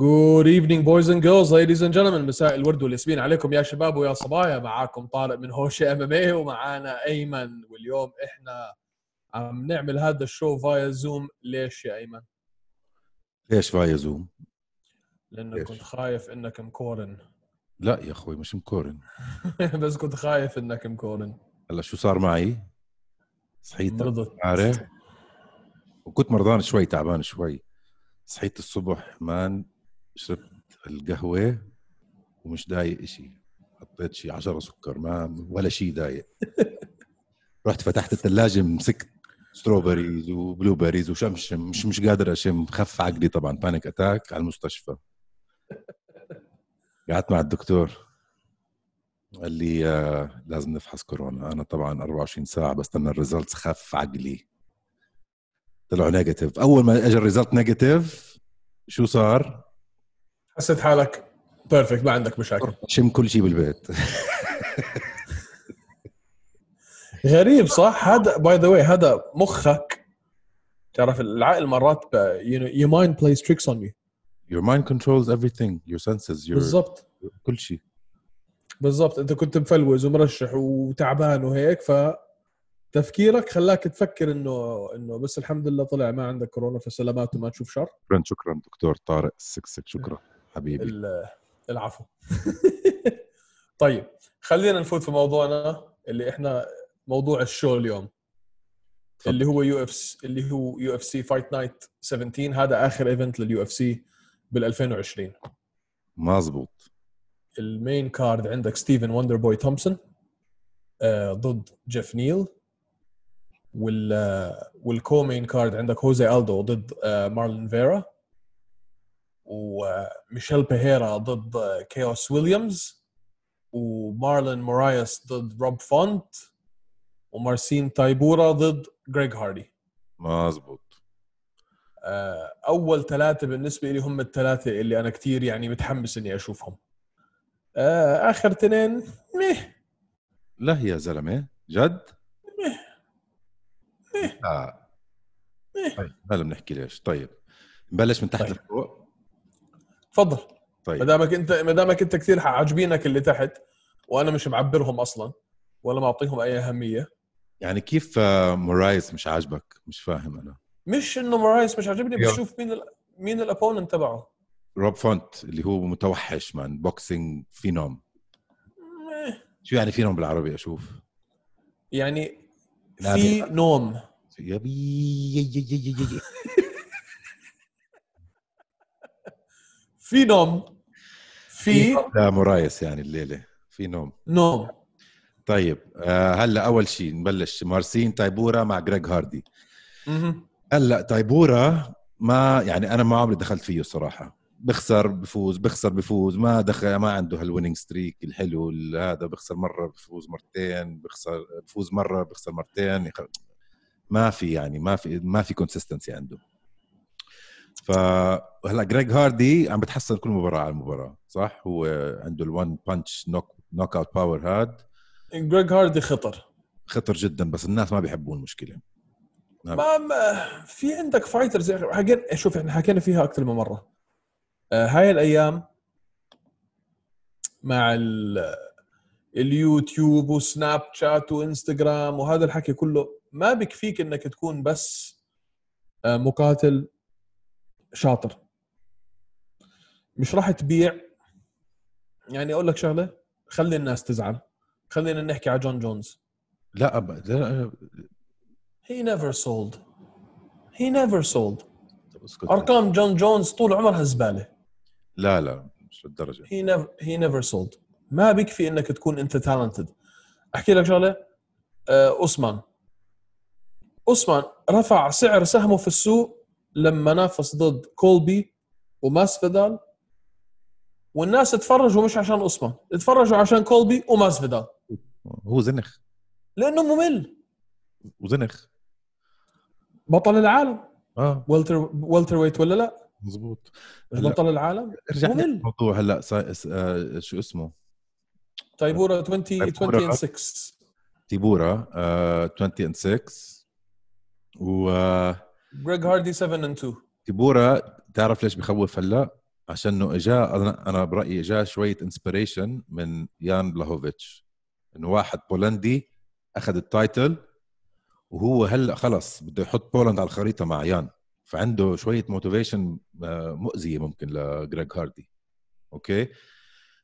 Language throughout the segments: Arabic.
Good evening boys and girls, ladies and gentlemen. مساء الورد والياسمين عليكم يا شباب ويا صبايا. معاكم طارق من هوشي MMA ومعانا أيمن. واليوم إحنا عم نعمل هذا ال show via Zoom ليش يا أيمن؟ ليش via Zoom؟ لأنه ليش؟ كنت خايف إنك مكورن. لا يا أخوي مش مكورن. بس كنت خايف إنك مكورن. هلا شو صار معي؟ صحيت مرضت. عارف وكنت مرضان شوي تعبان شوي. صحيت الصبح مان شربت القهوة ومش دايق إشي. حطيت شي 10 سكر ما ولا شي دايق. رحت فتحت الثلاجة مسكت strawberries و blueberries وشمشم مش مش قادر أشم. خف عقلي طبعا. panic attack على المستشفى. قعدت مع الدكتور. قال لي آه لازم نفحص كورونا. أنا طبعا 24 ساعة بستنى ال results. خف عقلي. طلعوا negative أول ما اجى ال result negative شو صار؟ حسيت حالك. perfect ما عندك مشاكل. شم كل شيء بالبيت. غريب صح؟ هذا by the way هذا مخك. تعرف العقل مرات your mind plays tricks on you your mind controls everything. Your senses your بالضبط. كل شيء بالضبط. انت كنت مفلوز ومرشح وتعبان وهيك ف تفكيرك خلاك تفكر إنه إنه بس الحمد لله طلع ما عندك كورونا فسلامات وما تشوف شر. شكرا شكرا دكتور طارق السكسك شكرا. حبيبي. ال- العفو. طيب خلينا نفوت في موضوعنا اللي إحنا موضوع ال show اليوم تفضل. اللي هو UF اللي هو UFC Fight Night 17 هذا آخر event لل UFC بال 2020 مزبوط ال main card عندك ستيفن Wonderboy تومسون آه، ضد جيف نيل وال آه، وال co-main card عندك هوزي الدو ضد آه، مارلين فيرا وميشيل بيهيرا ضد كيوس ويليامز ومارلين مورايس ضد روب فونت ومارسين تايبورا ضد جريج هاردي. مزبوط آه، أول ثلاثة بالنسبة لي هم الثلاثة اللي أنا كثير يعني متحمس إني أشوفهم. آه، آخر اثنين ميه لا يا زلمة جد؟ آه. طيب هلا بنحكي ليش. طيب نبلش من تحت طيب. لفوق. تفضل. ما طيب. دامك انت ما دامك انت كثير عاجبينك اللي تحت وأنا مش معبرهم أصلا ولا معطيهم أي أهمية. يعني كيف آه، مورايس مش عاجبك؟ مش فاهم أنا. مش إنه مورايس مش عاجبني. بشوف مين ال... مين الابوننت تبعه. روب فونت اللي هو متوحش مان بوكسينج فينوم. شو يعني فينوم بالعربي؟ أشوف. يعني في نوم يا بي يا- يا- يا- يا- يا. في نوم. في لا مورايس يعني الليلة. في نوم. نوم. طيب آه هلا أول شيء نبلش. مارسين تايبورا مع جريج هاردي. هلا تايبورا ما يعني أنا ما عمري دخلت فيه الصراحه بخسر بفوز بخسر بفوز. ما دخل ما عنده هال winning streak الحلو ال- هذا. بخسر مرة بفوز مرتين. بخسر بفوز مرة بخسر مرتين. ما في يعني ما في ما في consistency عنده. فهلا جريج هاردي عم بتحسن كل مباراة على المباراة صح؟ هو عنده ال one punch knock knockout power هاد جريج هاردي خطر. خطر جدا بس الناس ما بيحبوه المشكلة. نعم. ما, ما في عندك فايترز حكينا شوف إحنا حكينا فيها أكثر من مرة. آه هاي الأيام مع ال اليوتيوب وسناب شات وإنستغرام وهذا الحكي كله ما بكفيك إنك تكون بس آه مقاتل شاطر. مش راح تبيع. يعني أقول لك شغلة خلي الناس تزعل. خلينا نحكي على جون جونز. لا never sold. He never sold. طب اسكت. أرقام جون جونز طول عمرها زبالة. لا لا مش للدرجة. He never he never sold. ما بيكفي إنك تكون أنت talented أحكي لك شغلة. آه، أوسمان. أوسمان رفع سعر سهمه في السوق لما نافس ضد كولبي وماسفيدال والناس تفرجوا مش عشان اوسمان تفرجوا عشان كولبي وماسفيدال. هو زنخ. لأنه ممل. وزنخ. بطل العالم. آه. welter welterweight ولا لا؟ مزبوط. بطل العالم. ارجع ممل. الموضوع هلا. سا... س... آه شو اسمه؟ تايبورا 20 تايبورا. 20 and 6 تيبورا آه 20 and 6 و جريج هاردي 7 and 2 تيبورا تعرف ليش بخوف هلا؟ عشان انه إجا أنا أنا برأيي إجا شوية inspiration من يان بلاهوفيتش. إنه واحد بولندي أخذ ال title وهو هلا خلص بده يحط Poland على الخريطة مع يان. فعنده شوية motivation مؤذية ممكن لجريج هاردي okay؟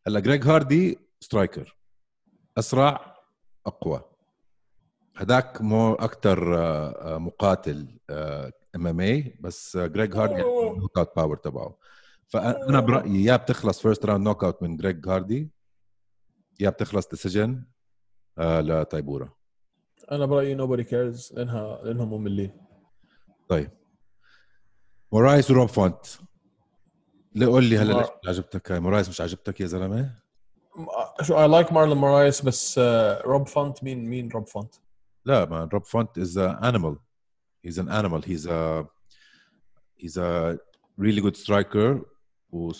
هلا جريج هاردي striker أسرع أقوى. هداك مو أكثر مقاتل MMA بس جريج هاردي ال knockout power تبعه. فانا برأيي يا بتخلص first round knockout من جريج هاردي يا بتخلص decision لتايبورا. أنا برأيي nobody cares لانها لأنهم مملين. طيب. مورايس وروب فونت. ليه قول لي هلا ليش عجبتك؟ هاي مورايس مش عجبتك يا زلمة؟ شو I like مارلون مورايس بس آه، روب فونت مين مين روب فونت؟ لا ما روب فونت is an animal. He's an animal. He's a he's a really good striker. و.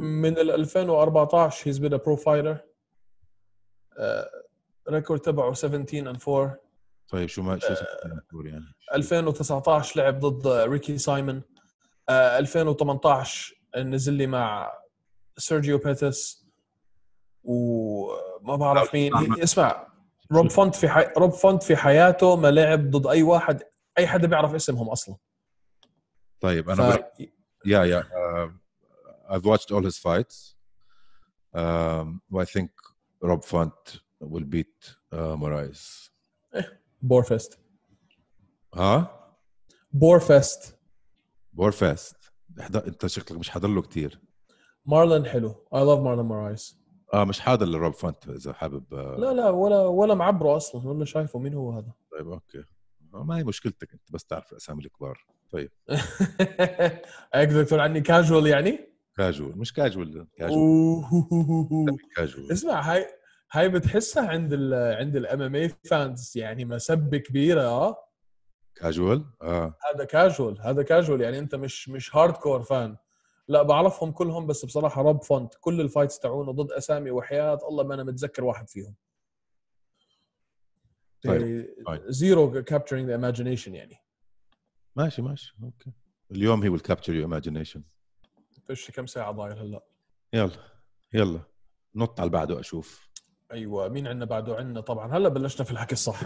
من ال 2014 he's been a pro fighter. record تبعه 17 and 4 طيب شو ما شو اسمه يعني؟ 2019 لعب ضد ريكي سايمون آه، 2018 نزل لي مع سيرجيو بيتس وما بعرف مين. اسمع روب فونت في حي... روب فونت في حياته ما لعب ضد أي واحد أي حدا بيعرف اسمهم أصلا. طيب. أنا ف... yeah yeah uh, I've watched all his fights. Um, I think Rob Font will beat uh, Moraes. borefest ها؟ borefest borefest أنت شكلك مش حاضر له كثير مارلون حلو. I love مارلون مورايس آه مش حاضر لروب فونت إذا حابب آه، لا لا ولا ولا معبره أصلا ولا شايفه مين هو هذا. طيب okay. آه، ما هي مشكلتك أنت بس تعرف الأسامي الكبار. طيب. هيك بدك تقول عني كاجوال يعني؟ كاجوال مش casual casual. casual اسمع هاي هاي بتحسها عند ال عند ال MMA fans يعني مسبه كبيرة آه. كاجوال آه. هذا كاجوال هذا كاجوال يعني أنت مش مش hardcore fan لا بعرفهم كلهم بس بصراحة روب فونت. كل ال fights تاعونه ضد أسامي وحياة الله ما أنا متذكر واحد فيهم. طيب، طيب. zero capturing the imagination يعني. ماشي ماشي. okay. اليوم he will capture your imagination. فيش كم ساعة ضايل هلا. يلا يلا. نط على بعده أشوف. أيوه مين عندنا بعده؟ عندنا طبعا. هلا بلشنا في الحكي الصح.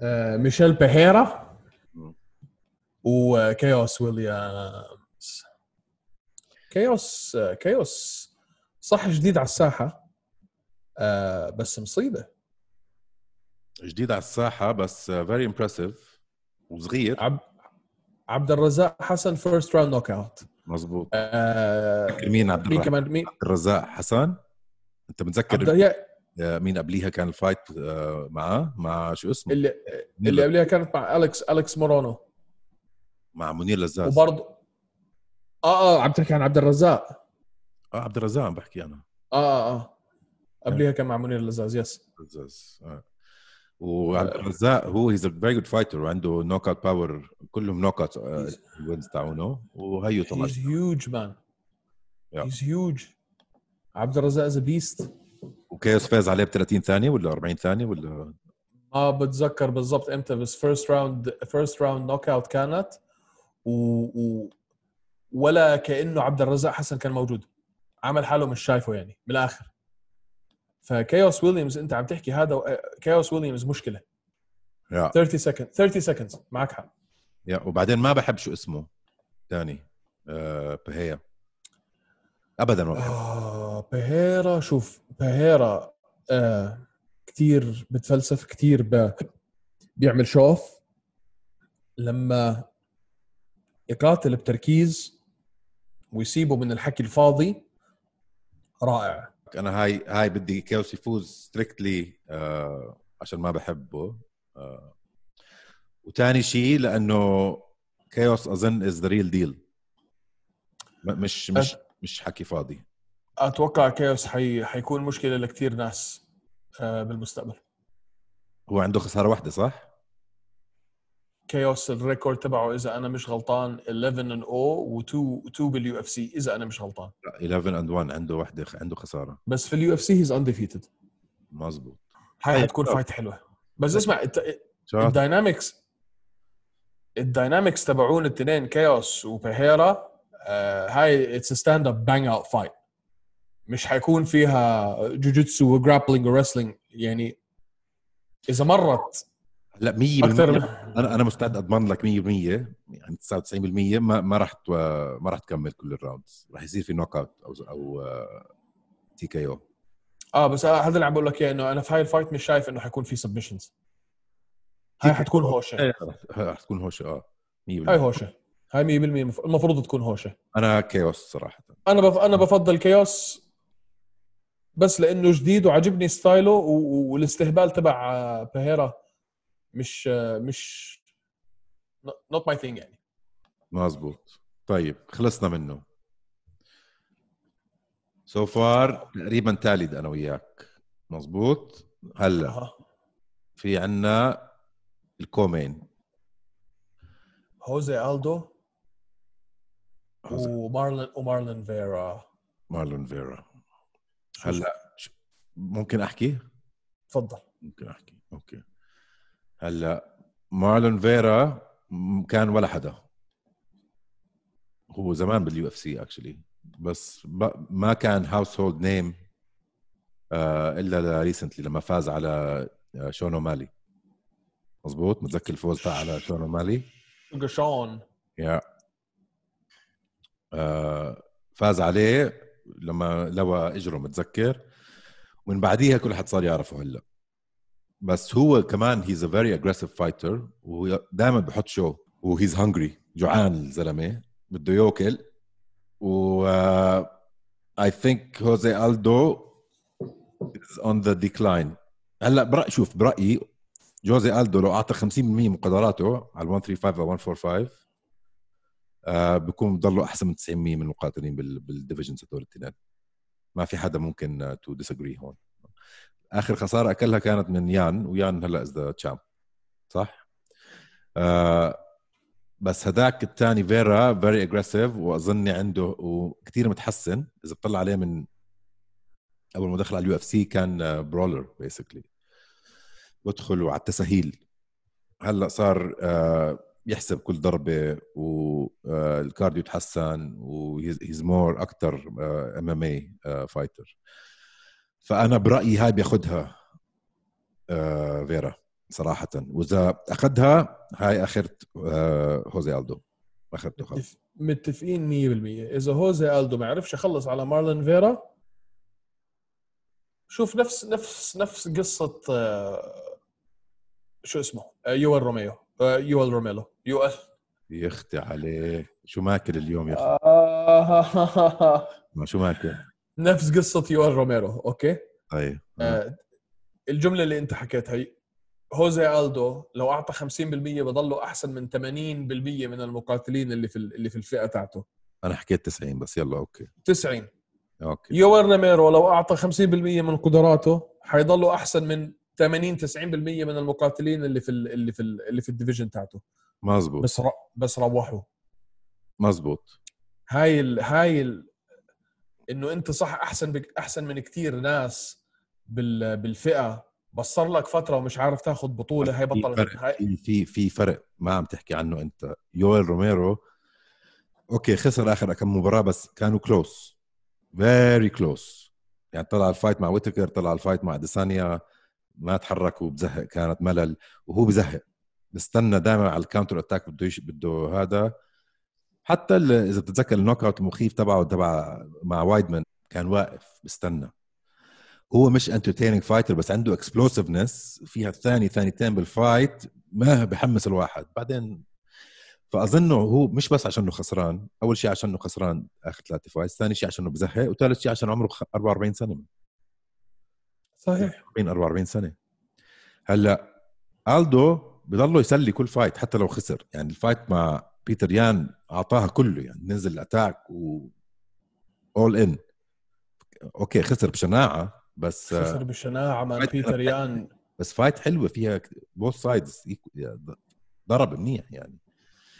آه ميشيل بيهيرا. وكيوس ويليامز كيوس كيوس صح جديد على الساحة آه بس مصيبة. جديد على الساحة بس very impressive وصغير. عب عبد الرزاق حسن first round knockout مزبوط آه مين عبد مين كمان؟ مين؟ عبد الرزاق حسن؟ أنت عبد متذكر آه، مين قبليها كان ال fight آه، معاه؟ مع شو اسمه؟ اللي اللي قبلها كانت مع اليكس أليكس مورونو. مع منير لزاز. وبرضه آه آه عم تحكي عن عبد الرزاق. آه عبد الرزاق عم بحكي أنا. آه آه آه. قبلها كان مع منير لزاز yes لزاز آه. وعبد الرزاق هو he's a very good fighter وعنده knockout power كلهم knockout wins تاعونه. وهيو طبعا. huge man. Yeah. He's huge. عبد الرزاق is beast وكيس فاز عليه ب 30 ثانية ولا 40 ثانية ولا؟ ما بتذكر بالضبط إمتى بس first round first round knockout كانت. و... و... ولا كأنه عبد الرزاق حسن كان موجود. عمل حاله مش شايفه يعني من الآخر. فكيوس ويليامز أنت عم تحكي هذا كيوس ويليامز مشكلة. yeah. 30 second 30 seconds معك حق. yeah وبعدين ما بحب شو اسمه ثاني بهيرا ابدا ما بحب. آه بهيرا شوف بهيرا آه كتير بتفلسف كتير ب... بيعمل شوف لما يقاتل بتركيز ويسيبه من الحكي الفاضي. رائع. أنا هاي هاي بدي كيوس يفوز strictly آه عشان ما بحبه. آه وثاني شيء لأنه كيوس اظن is the real deal مش مش مش حكي فاضي. أتوقع كيوس حي... حيكون مشكلة لكثير ناس آه بالمستقبل. هو عنده خسارة واحدة صح؟ كيوس ال record تبعه إذا أنا مش غلطان 11 and O و2 2 بال UFC إذا أنا مش غلطان. لا 11 and 1 عنده واحدة عنده خسارة. بس في ال UFC he's undefeated مزبوط هاي. حتكون fight حلوة. بس اسمع ال dynamics ال dynamics تبعون الاثنين كايوس وبيهيرا آه هاي it's stand up bang out fight مش حيكون فيها جوجيتسو و grappling و wrestling يعني إذا مرت لا 100% أكثر أنا أنا مستعد أضمن لك 100% يعني 99% ما ما راح ما راح تكمل كل ال rounds راح يصير في knockout أو أو TKO آه بس هذا اللي عم بقول لك إياه إنه أنا في هاي ال fight مش شايف إنه حيكون في submissions هاي حتكون هوشة. راح تكون هوشة آه 100% هاي هوشة. هاي 100% المف- المفروض تكون هوشة. أنا chaos صراحة. أنا بف... أنا بفضل chaos بس لأنه جديد وعجبني style ه. والاستهبال تبع آه، بيهيرا. مش مش not my thing يعني. مزبوط طيب خلصنا منه. سو فار تقريبا تالد أنا وياك. مزبوط هلا أها. في عنا الكومين. هوزي الدو ومارلين ومارلين فيرا مارلون فيرا هلا ممكن أحكي؟ تفضل. ممكن أحكي. أوكي. هلا مارلون فيرا كان ولا حدا. هو زمان بال UFC actually بس ما كان household name إلا recently لما فاز على آه، شون أومالي مزبوط متذكر الفوز تاع على شون أومالي شون yeah. آه، فاز عليه لما لوى إجره متذكر. ومن بعديها كل حد صار يعرفه هلا. بس هو كمان he's a very aggressive fighter وهو دائما بحط show و he's hungry جوعان الزلمة بده ياكل. و I think هوزي ألدو is on the decline هلأ برأي شوف برأيي جوزي ألدو لو أعطى 50% من قدراته على 135 أو 145 آه بكون بضله أحسن من 90% من المقاتلين بال- بال divisions هدول الاثنين ما في حدا ممكن to disagree هون. آخر خسارة أكلها كانت من يان و يان هلا is the champ صح؟ آه بس هداك الثاني فيرا very aggressive واظني عنده وكثير متحسن إذا بتطلع عليه من أول ما دخل على ال UFC كان brawler basically بدخل وعلى التسهيل. هلا صار آه، يحسب كل ضربة وال cardio تحسن و he's more أكثر MMA fighter فأنا برأيي هاي بياخذها آه، فيرا صراحة. وإذا أخذها هاي اخرت آه، هوزي ألدو. اخذته خلص متف- متفقين 100% إذا هوزي ألدو ما عرفش يخلص على مارلين فيرا شوف نفس نفس نفس قصة آه، شو اسمه آه، يويل روميرو آه، يويل روميرو. يويل يختي عليه. شو ماكل اليوم يا أخي؟ آه، ما شو ماكل؟ نفس قصة يويل روميرو okay؟ طيب آه، الجملة اللي أنت حكيتها هي هوزي ألدو لو أعطى 50% بضله أحسن من 80% من المقاتلين اللي في ال- اللي في الفئة تاعته. أنا حكيت 90 بس يلا okay. 90 okay. يويل روميرو لو أعطى 50% من قدراته حيضلوا أحسن من 80 90% من المقاتلين اللي في ال اللي في ال اللي في ال division تاعته. مزبوط بس ر... بس روحوا. مزبوط هاي ال... هاي ال... إنه أنت صح أحسن بك... أحسن من كتير ناس بال... بالفئة بس صار لك فترة ومش عارف تاخذ بطولة هاي في بطلت. في في في فرق ما عم تحكي عنه أنت يويل روميرو okay خسر آخر كم مباراة بس كانوا close very close يعني طلع ال fight مع ويتكر طلع ال fight مع أديسانيا ما تحرك وبزهق كانت ملل وهو بزهق بستنى دائما على ال counter attack بده. بده هذا حتى إذا بتتذكر ال knockout المخيف تبعه تبع مع وايدمان كان واقف بستنى هو مش entertaining fighter بس عنده explosiveness فيها الثاني ثانيتين بال fight ما بحمس الواحد. بعدين فأظنه هو مش بس عشانه خسران أول شيء عشانه خسران آخر ثلاثة fight ثاني شيء عشانه بزهق وثالث شيء عشان عمره خ- 44 سنة صحيح. 40 44 سنة. هلأ ألدو بضله يسلي كل fight حتى لو خسر. يعني ال fight مع بيتر يان أعطاها كله يعني نزل attack و all in okay خسر بشناعة بس خسر بشناعة fight بيتر يان. بس fight حلوة فيها both sides ضرب منيح يعني.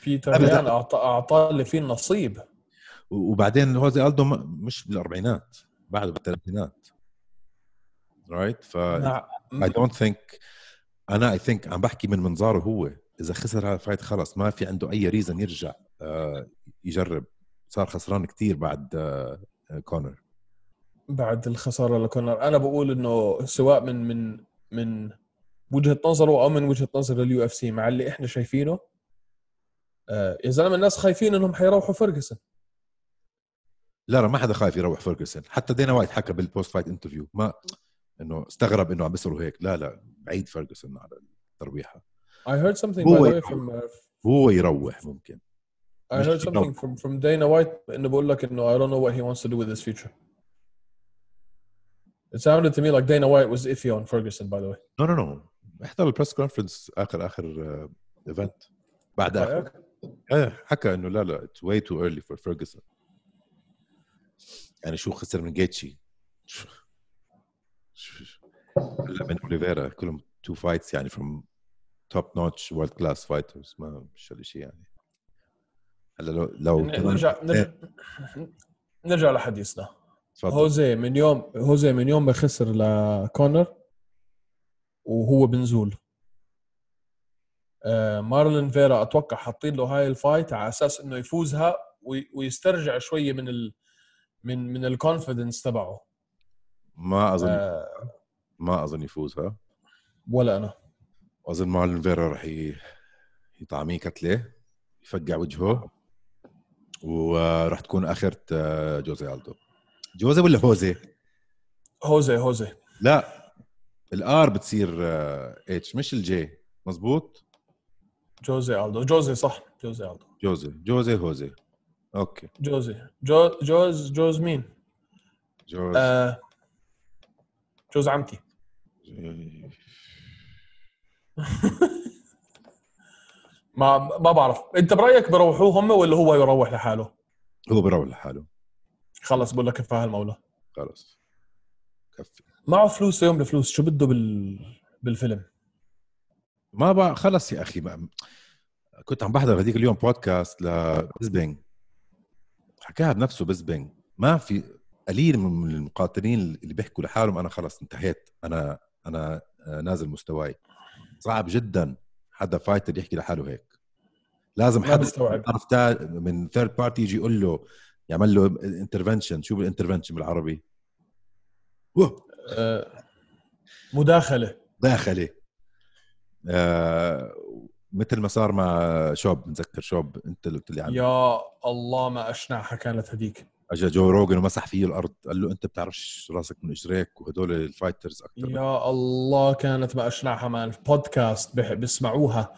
بيتر. يان أعطى أعطى اللي فيه النصيب. وبعدين هوزي ألدو مش بالاربعينات بعده بالثلاثينات right ف مع... I don't think أنا I think عم بحكي من منظاره هو. إذا خسر هذا ال fight خلص ما في عنده أي reason يرجع آه، يجرب. صار خسران كتير بعد آه، كونر. بعد الخسارة لكونر. أنا بقول إنه سواء من من من وجهة نظره أو من وجهة نظر ال UFC مع اللي إحنا شايفينه آه يا زلمة الناس خايفين إنهم حيروحوا فيرجسون. لا لا ما حدا خايف يروح فيرجسون. حتى دينا وايت حكى بال post fight interview ما إنه استغرب إنه عم بيصيروا هيك. لا لا بعيد فيرجسون على التربيحه I heard something هو by the way from uh, هو يروح ممكن I مش heard something from from Dana White انه بقول لك انه I don't know what he wants to do with his future. It sounded to me like Dana White was iffy on Ferguson by the way. no no no احضر ال press conference اخر اخر event بعد اخر رأيك؟ إيه حكى انه لا لا it's way too early for فيرجسون يعني شو خسر من جيتشي شو- شو- هلا من اوليفيرا كلهم two fights يعني from top notch world class fighters ما مش هالشيء يعني. هلا لو لو نرجع نرجع نرجع لحديثنا. تفضل. هوزي من يوم هوزي من يوم ما خسر لكونر وهو بنزول. آه مارلون فيرا أتوقع حاطين له هاي ال fight على أساس إنه يفوزها وي- ويسترجع شوية من ال من من ال confidence تبعه. ما اظن آه. ما أظن يفوز ها ولا أنا. واظن مارلون فيرا رح يطعميه كتلة يفقع وجهه ورح تكون اخرة آه، جوزي ألدو. جوزي ولا هوزي؟ هوزي هوزي. لا ال R بتصير آه، H مش ال J مزبوط جوزي ألدو. جوزي صح. جوزي ألدو. جوزي. جوزي هوزي. okay. جوزي. جو جوز جوز مين؟ جوز. آه جوز عمتي. ما ما بعرف. انت برأيك بروحوه هم ولا هو يروح لحاله؟ هو بروح لحاله. خلص بقول لك كفاها المولى. خلص. كفي. معه فلوس يوم الفلوس. شو بده بال بالفيلم؟ ما بقى خلص يا أخي ما كنت عم بحضر هذيك اليوم بودكاست لبزبنج حكاها بنفسه بزبنج ما في قليل من المقاتلين اللي بيحكوا لحالهم أنا خلص انتهيت. أنا أنا نازل مستواي. صعب جدا حدا فايتر يحكي لحاله هيك. لازم حدا طرف من third party يجي يقول له يعمل له intervention شو بال intervention بالعربي؟ آه مداخلة. داخلي آه مثل ما صار مع شوب بنذكر شوب انت اللي قلت لي عنه. يا الله ما اشنعها كانت هذيك اجى جو روجن ومسح فيه الأرض قال له أنت بتعرفش راسك من اجريك وهدول ال fighters أكثر يا الله كانت ما اشنعها man. بودكاست بيسمعوها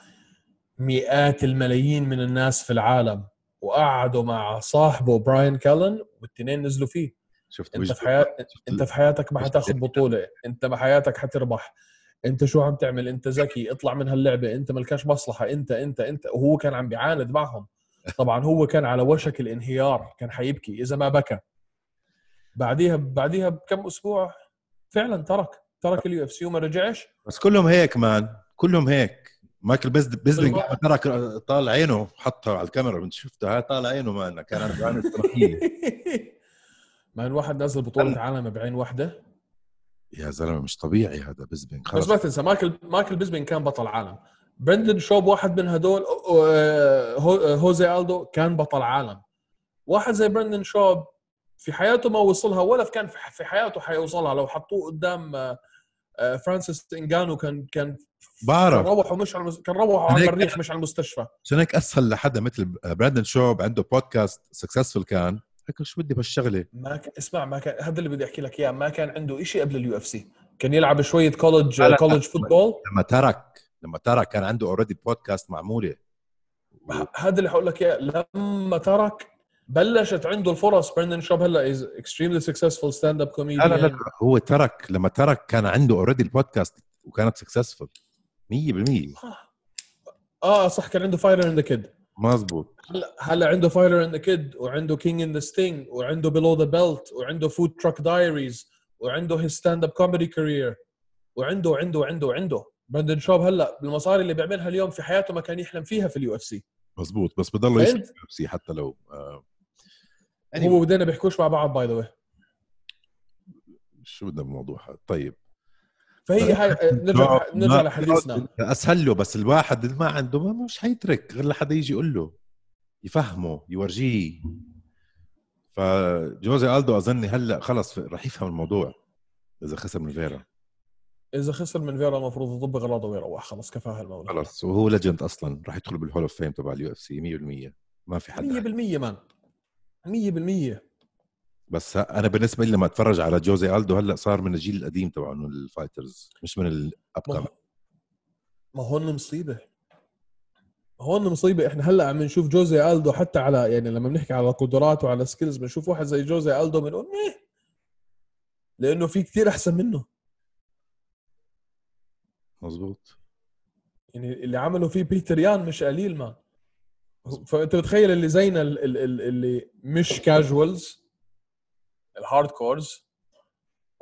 مئات الملايين من الناس في العالم وقعدوا مع صاحبه براين كالن والتنين نزلوا فيه. شفت أنت؟ في حياتك أنت في حياتك ما حتاخذ. بطولة. أنت ما حياتك حتربح. أنت شو عم تعمل؟ أنت ذكي. اطلع من هاللعبة. أنت ملكاش مصلحة. أنت أنت أنت. وهو كان عم بيعاند معهم. طبعا هو كان على وشك الانهيار كان حيبكي إذا ما بكى. بعديها بعديها بكم أسبوع فعلا ترك ترك ال UFC وما رجعش. بس كلهم هيك man كلهم هيك. مايكل بيز بيسبينج. ترك طال عينه حطها على الكاميرا انت شفتها هاي طال عينه man كان عنده عين زجاجية ما الواحد نازل بطولة عالم بعين واحدة. يا زلمة مش طبيعي هذا بيسبينج بس خلص ما تنسى مايكل مايكل بيسبينج كان بطل عالم. برندن شوب واحد من هدول آه، هو- هوزي ألدو كان بطل عالم. واحد زي برندن شوب في حياته ما وصلها ولا كان في حياته حيوصلها. لو حطوه قدام آه، آه، فرانسيس انجانو كان كان كان بعرف روحوا مش على كان روحوا على المريخ مش على المستشفى. عشان هيك أسهل لحدا مثل براندن شوب عنده بودكاست successful كان. هيك شو بدي بهالشغلة؟ ما ك... اسمع ما كان هذا اللي بدي أحكي لك إياه. ما كان عنده شيء قبل ال UFC كان يلعب شوية college. college football لما ترك لما ترك كان عنده already بودكاست معموله هذا اللي حقول لك إياه. لما ترك بلشت عنده الفرص برندن شوب هلا is extremely successful stand up لا كوميديان لا لا هو ترك لما ترك كان عنده already البودكاست وكانت successful 100% آه صح كان عنده Fighter and the Kid مزبوط هلا هلا عنده Fighter and the Kid وعنده King and the Sting وعنده Below the Belt وعنده Food Truck Diaries وعنده his stand up comedy career وعنده وعنده وعنده وعنده براندن شوب هلا بالمصاري اللي بيعملها اليوم في حياته ما كان يحلم فيها في ال UFC. مزبوط بس بضل يشتغل فهمت؟ نفسي حتى لو آه. هو ودينا بيحكوش مع بعض باي ذا شو بدنا بالموضوع هذا؟ طيب. فهي هاي نرجع نرجع ما- لحديثنا أسهل له بس الواحد اللي ما عنده ما مش حيترك غير لحدا يجي يقول له يفهمه يورجيه. فجوزي ألدو أظني هلأ خلص رح يفهم الموضوع إذا خسر من فيرا. إذا خسر من فيرا المفروض يضب غراضه ويروح. خلص كفاه الموضوع خلص وهو legend أصلا رح يدخل بال hall of fame تبع ال UFC 100% ما في حد 100% man. 100% بس أنا بالنسبة لي لما أتفرج على جوزي ألدو هلأ صار من الجيل القديم تبع ال fighters مش من الابقى ما هون مصيبة. هون مصيبة. إحنا هلأ عم نشوف جوزي ألدو حتى على يعني لما بنحكي على قدرات وعلى skills بنشوف واحد زي جوزي ألدو بنقول مية. لأنه في كتير أحسن منه. مزبوط يعني اللي عمله فيه بيتر يان مش قليل man. فأنت بتخيل اللي زينا ال- ال- ال- اللي مش casuals ال hardcores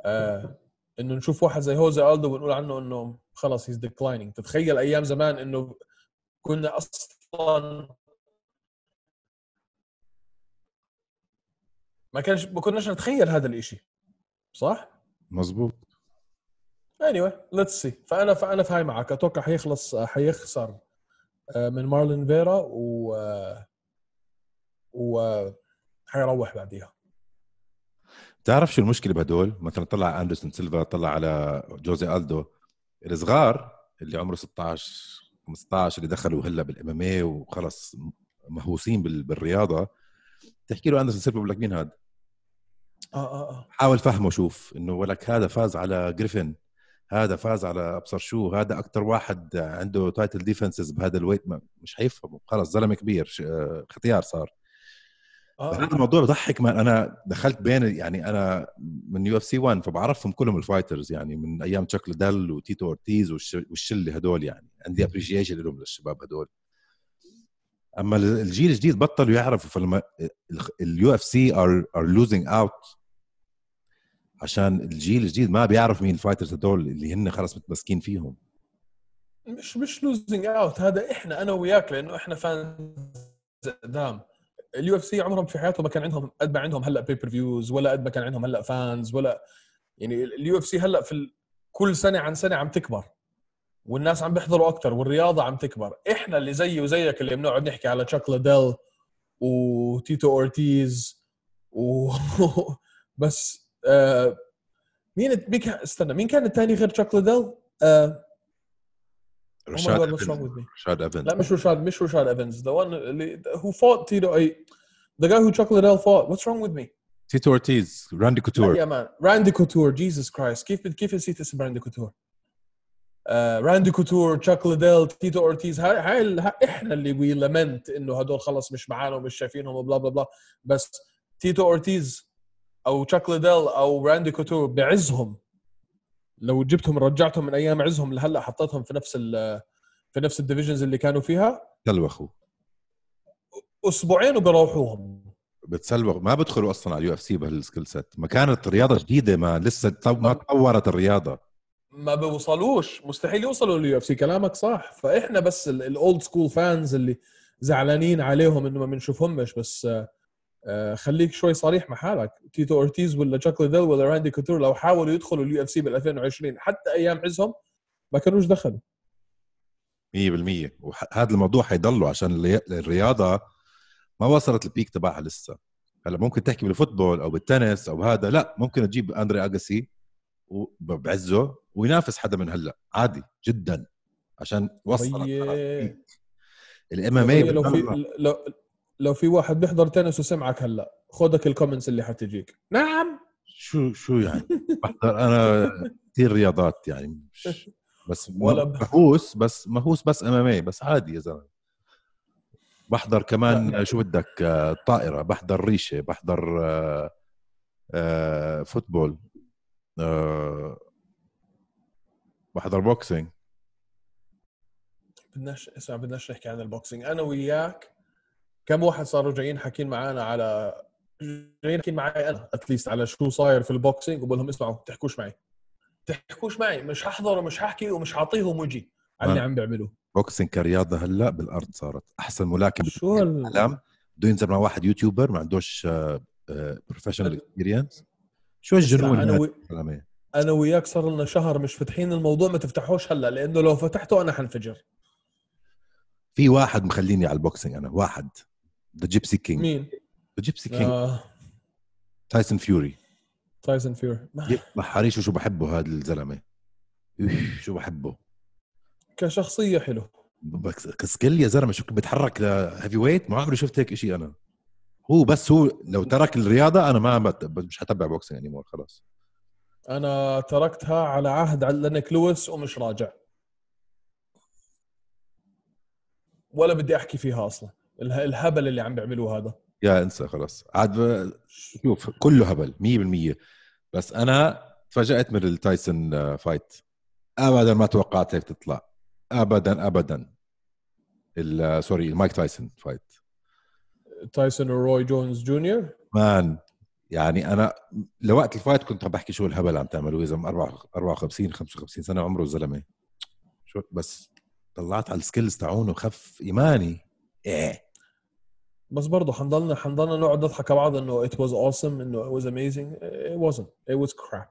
آه إنه نشوف واحد زي هوزي ألدو ونقول عنه إنه خلص he's declining تتخيل أيام زمان إنه كنا أصلا ما كانش ما كناش نتخيل هذا الإشي صح؟ مزبوط anyway let's see. فانا فأنا في هاي معك. أتوقع حيخلص حيخسر آه، من مارلون فيرا و آه، و حيروح بعديها. بتعرف شو المشكلة بهدول؟ مثلا طلع أندرسون سيلفا طلع على جوزي ألدو. الصغار اللي عمره 16 15 اللي دخلوا هلأ بال MMA وخلص مهووسين بال- بالرياضة. تحكي له أندرسون سيلفا بقول لك مين هذا آه آه آه. حاول فهمه شوف إنه ولك هذا فاز على جريفن. هذا فاز على ابصر شو هذا أكثر واحد عنده title defenses بهذا ال weight ما- مش حيفهمه خلص زلمه كبير ش- آه، ختيار صار آه هذا الموضوع بضحك ما أنا دخلت بين يعني أنا من UFC 1 فبعرفهم كلهم ال fighters يعني من أيام تشاك ليدل وتيتو اورتيز والش- والشله هدول يعني عندي appreciation لهم للشباب هدول اما ال- الجيل الجديد بطلوا يعرفوا فلما ال UFC are are losing out عشان الجيل الجديد ما بيعرف مين ال fighters هدول اللي هن خلص متمسكين فيهم. مش مش losing out هذا إحنا أنا وياك لأنه إحنا fans قدام ال UFC عمرهم في حياتهم ما كان عندهم قد ما عندهم هلأ pay-per-views ولا قد ما كان عندهم هلأ fans ولا يعني ال UFC هلأ في ال... كل سنة عن سنة عم تكبر والناس عم بيحضروا أكثر والرياضة عم تكبر. إحنا اللي زيي وزيك اللي بنقعد نحكي على تشاك ليدل وتيتو اورتيز و بس آه مين مين كان استنى مين كان الثاني غير تشاك ليدل؟ آه Oh my رشاد ايفنز? رشاد ايفنز لا مش رشاد مش رشاد ايفنز the one اللي who fought Tito اي the guy who Chuck Liddell fought. What's wrong with me? تيتو اورتيز راندي كوتور يا man. راندي كوتور Jesus Christ كيف كيف نسيت اسم راندي كوتور آه راندي كوتور تشاك ليدل تيتو اورتيز هاي هاي إحنا اللي we lament إنه هدول خلص مش معانا ومش شايفينهم و blah بلا blah. بس تيتو اورتيز أو تشاك ليدل أو راندي كوتور بعزهم. لو جبتهم رجعتهم من أيام عزهم لهلأ حطيتهم في نفس ال في نفس ال divisions اللي كانوا فيها. تلوخوا أسبوعين وبروحوهم بتسلوخ ما بدخلوا أصلا على ال UFC بهال skill set ما كانت رياضة جديدة ما لسه ما تطورت الرياضة. ما بيوصلوش. مستحيل يوصلوا لل UFC كلامك صح. فإحنا بس ال old school fans اللي زعلانين عليهم إنه ما بنشوفهمش بس آه، خليك شوي صريح مع حالك. تيتو أورتيز ولا تشاك ليدل ولا راندي كوتور لو حاولوا يدخلوا ال UFC بال 2020 حتى أيام عزهم ما كانوش دخلوا. 100% وهذا الموضوع حيضله عشان الري- الرياضه ما وصلت ال peak تبعها لسه. هلأ ممكن تحكي بال football أو بالتنس أو هذا لأ ممكن تجيب أندري اجاسي بعزه وينافس حدا من هلأ. عادي جدا عشان وصل طيب. الام إم طيب لو في لو لو في واحد بيحضر تنس وسمعك هلا خذك ال comments اللي حتجيك. نعم. شو شو يعني؟ بحضر أنا كثير رياضات يعني مش بس ولا مهووس بس مهووس بس MMA بس عادي يا زلمة. بحضر كمان. شو بدك آه، طائرة بحضر ريشة بحضر آه، آه، football بحضر boxing. بدناش اسمع بدناش نحكي عن ال boxing. أنا وياك كم واحد صاروا جايين حاكين معنا على جايين حاكين معي أنا at least على شو صاير في ال boxing وبقول لهم اسمعوا تحكوش معي. تحكوش معي مش ححضر ومش ححكي ومش حاطيهم وجهي على اللي آه. عم بيعملوه. boxing كرياضة هلأ بالأرض صارت أحسن ملاكم شو بالعالم. بده ينزل مع واحد YouTuber ما عندوش professional experience شو الجنون أنا و... أنا وياك صار لنا شهر مش فاتحين الموضوع ما تفتحوش هلأ لأنه لو فتحته أنا حنفجر. في واحد مخليني على ال boxing أنا واحد. the Gypsy King مين؟ the Gypsy King. تايسون فيوري تايسون فيوري يطلع حريش شو بحبه هذا الزلمة. شو بحبه؟ كشخصية حلو. ك skill يا زلمة شو بتحرك ل heavyweight ما عمري شفت هيك شيء أنا. هو بس هو لو ترك الرياضة أنا ما. مش حتبع boxing anymore خلاص. أنا تركتها على عهد لينوكس لويس ومش راجع. ولا بدي أحكي فيها أصلا. الهبل اللي عم بيعملوه هذا. يا انسى خلاص. عاد شوف كله هبل 100% بس أنا تفاجأت من التايسون آه، fight ابدا ما توقعت هيك تطلع. ابدا ابدا. sorry المايك تايسون fight تايسون وروي جونز جونيور man يعني أنا لوقت ال fight كنت عم بحكي شو الهبل عم تعملوه يا زلمه 54 55 سنة عمره الزلمة. شو بس طلعت على ال skills تاعونه خف إيماني. إيه. بس برضه حنضلنا حنضلنا نقعد نضحك على بعض إنه it was awesome إنه it was amazing. It wasn't. It was crap.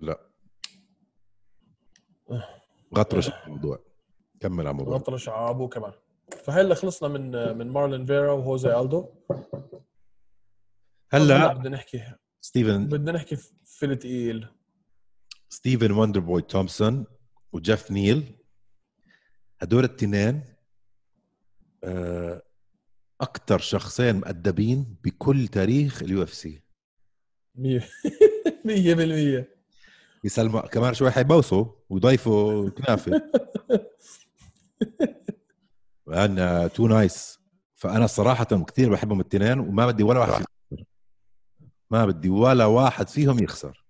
لا. غطرش الموضوع. كمل على الموضوع. نغطرش على أبوه كمان. فهلا خلصنا من من مارلون فيرا وهوزي ألدو. هلا. بدنا نحكي. ستيفن. بدنا نحكي في التقيل. ستيفن وندر بوي تومسون وجيف نيل. هدول التنين أكثر شخصين مؤدبين بكل تاريخ ال UFC. 100% 100% يسلموا كمان شوي حيبوسوا ويضيفوا كنافة. أنا too nice. فأنا صراحة كثير بحبهم التنين وما بدي ولا واحد يخسر. ما بدي ولا واحد فيهم يخسر.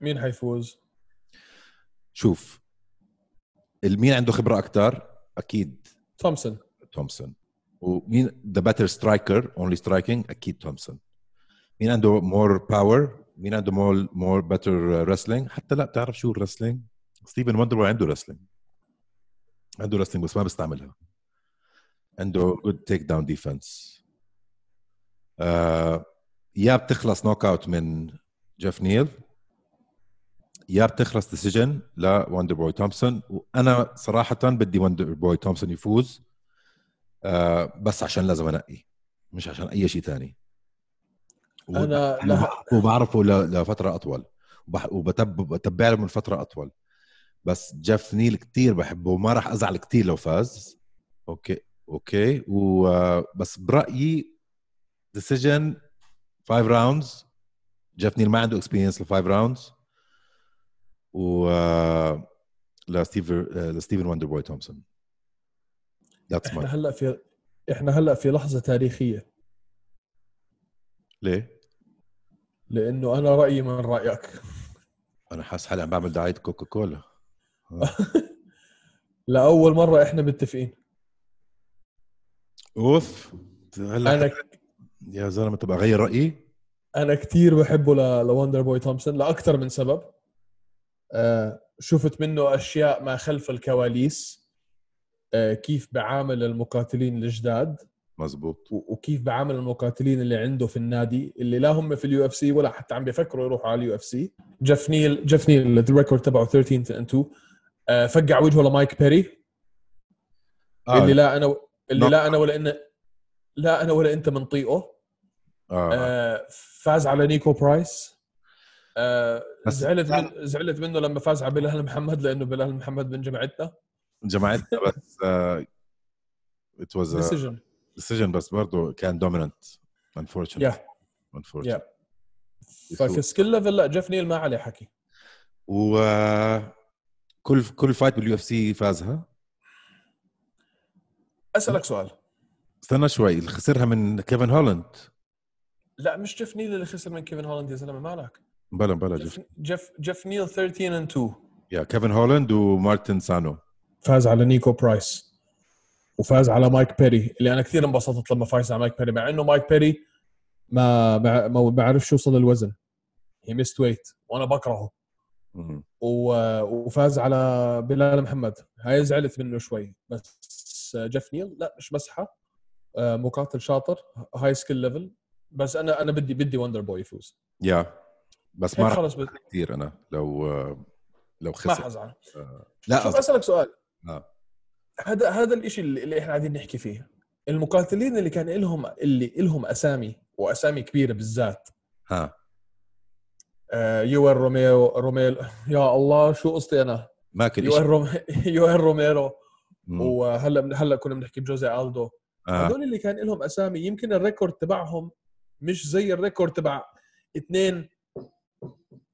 مين حيفوز؟ شوف مين عنده خبرة أكثر أكيد تومسون تومسون ومين the better striker only striking أكيد تومسون مين عنده more power مين عنده more more better wrestling حتى لا بتعرف شو ال wrestling ستيفن وندر عنده wrestling عنده wrestling بس ما بيستعملها. عنده good takedown defense يا بتخلص knockout من جيف نيل يا بتخلص decision لوندر بوي تومسون وأنا صراحة بدي وندر بوي تومسون يفوز آه بس عشان لازم أنقي مش عشان أي شيء ثاني أنا لا. وبعرفه لفترة أطول. وبح- وبتب- بتبع له من فترة أطول. بس جيف نيل كتير بحبه وما راح أزعل كتير لو فاز. okay okay. وبس برأيي decision 5 rounds جيف نيل ما عنده experience ل 5 rounds و آه، لستيفن لستيفن وندر بوي تومسون. that's إحنا هلأ في إحنا هلأ في لحظة تاريخية. ليه؟ لأنه أنا رأيي من رأيك. أنا حاسس حالي عم بعمل دعاية كوكا كولا لاول مرة إحنا متفقين. أوف. هلأ أنا يا زلمة تبقى أغير رأيي؟ أنا كثير بحبه ل- لوندر بوي تومسون لأكثر من سبب. شفت منه أشياء ما خلف الكواليس آه، كيف بعامل المقاتلين الجداد. مزبوط. وكيف بعامل المقاتلين اللي عنده في النادي اللي لا هم في ال UFC ولا حتى عم بيفكروا يروحوا على ال UFC. جيف نيل جيف نيل ال record تبعه 13 and 2 آه، فقع وجهه لمايك بيري. آه. اللي لا أنا اللي. لا أنا ولا إن لا أنا ولا أنت بنطيقه آه. آه، فاز على نيكو برايس. آه، زعلت من زعلت منه لما فاز على بلال محمد لأنه بلال محمد من جماعتنا. جماعتنا بس it was decision decision بس برضه كان dominant unfortunately يا فك skill level لا جيف نيل ما عليه حكي. و كل كل fight بال UFC فازها. أسألك سؤال. استنى شوي اللي خسرها من كيفن هولاند لا مش جيف نيل اللي خسر من كيفن هولاند يا زلمة مالك؟ بلا بلا جيف جيف. جيف, نيل 13 and 2 yeah كيفن هولاند ومارتن سانو. فاز على نيكو برايس. وفاز على مايك بيري اللي أنا كثير انبسطت لما فاز على مايك بيري مع إنه مايك بيري ما ما بعرفش يوصل الوزن هي missed weight وأنا بكرهه. وفاز على بلال محمد. هاي زعلت منه شوي. بس جيف نيل لا مش مسحة. آه، مقاتل شاطر high skill level بس أنا أنا بدي بدي وندر بوي يفوز. yeah. بس ما هيك راح خلص بد- كثير أنا. لو لو ما خسر حزعل لا شوف أسألك سؤال. آه. هذا هذا الشيء اللي اللي إحنا قاعدين نحكي فيه. المقاتلين اللي كان لهم اللي لهم أسامي وأسامي كبيرة بالذات. ها. آه، يوال روميرو روميل يا الله شو قصتي أنا؟ ماكل يوال روم... يوال روميرو. وهلأ هلأ كنا بنحكي بجوزي ألدو. آه. هدول اللي كان لهم أسامي يمكن ال record تبعهم مش زي ال record تبع اثنين